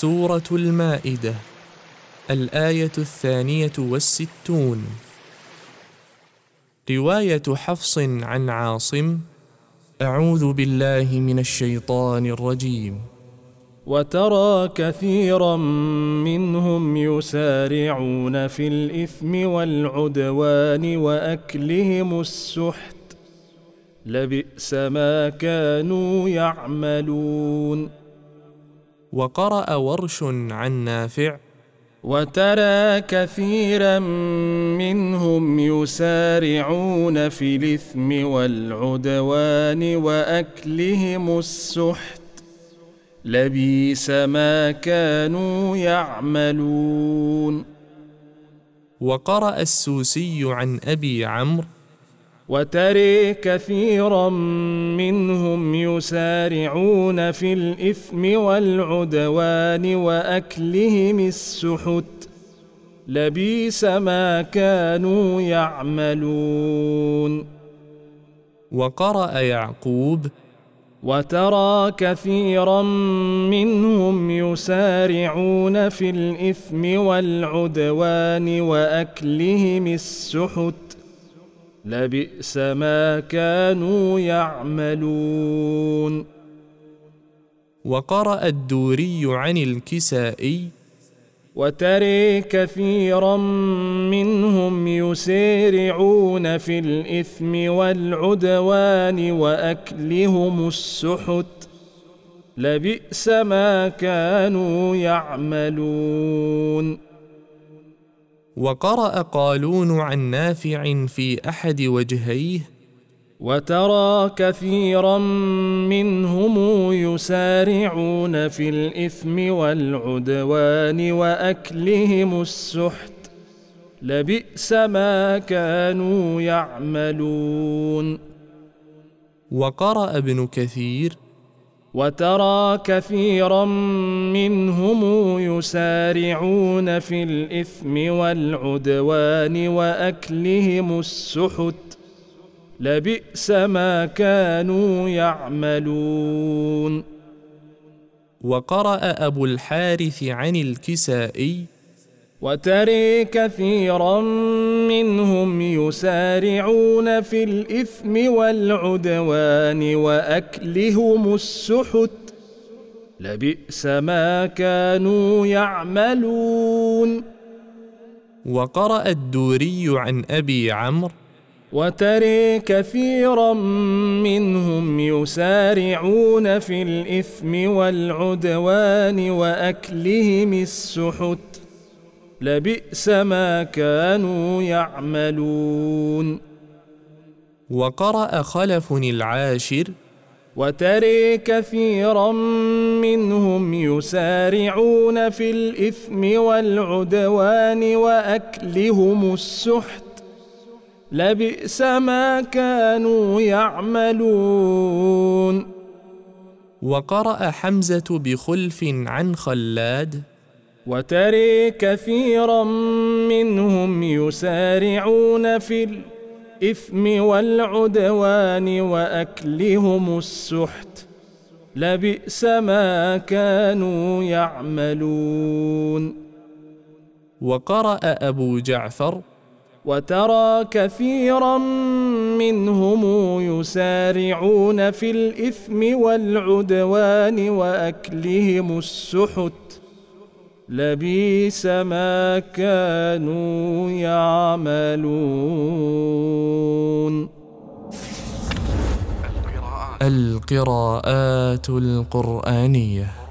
سورة المائدة الآية الثانية والستون. رواية حفص عن عاصم أعوذ بالله من الشيطان الرجيم. وترى كثيرا منهم يسارعون في الإثم والعدوان وأكلهم السحت. لبئس ما كانوا يعملون. وقرأ ورش عن نافع. وترى كثيرا منهم يسارعون في الإثم والعدوان وأكلهم السحت. لبيس ما كانوا يعملون. وقرأ السوسي عن أبي عمرو وتري كثيرا منهم يسارعون في الإثم والعدوان وأكلهم السحت. لبيس ما كانوا يعملون. وقرأ يعقوب وترى كثيرا منهم يسارعون في الإثم والعدوان وأكلهم السحت. لبئس ما كانوا يعملون. وقرأ الدوري عن الكسائي وتري كثيرا منهم يسارعون في الإثم والعدوان وأكلهم السحت. لبئس ما كانوا يعملون. وقرأ قالون عن نافع في أحد وجهيه وترى كثيرا منهم يسارعون في الإثم والعدوان وأكلهم السحت لبئس ما كانوا يعملون. وقرأ ابن كثير وترى كثيرا منهم يسارعون في الإثم والعدوان وأكلهم السحت لبئس ما كانوا يعملون. وقرأ أبو الحارث عن الكسائي وتري كثيرا منهم يسارعون في الإثم والعدوان وأكلهم السحت لبئس ما كانوا يعملون. وقرأ الدوري عن أبي عمرو. وتري كثيرا منهم يسارعون في الإثم والعدوان وأكلهم السحت. لبئس ما كانوا يعملون. وقرأ خلف العاشر. وتري كثيرا منهم يسارعون في الإثم والعدوان وأكلهم السحت. لبئس ما كانوا يعملون. وقرأ حمزة بخلف عن خلاد وتري كثيرا منهم يسارعون في الإثم والعدوان وأكلهم السحت. لبئس ما كانوا يعملون. وقرأ أبو جعفر وترى كثيرا منهم يسارعون في الإثم والعدوان وأكلهم السحت. لبيس ما كانوا يعملون. القراءات القرآنية.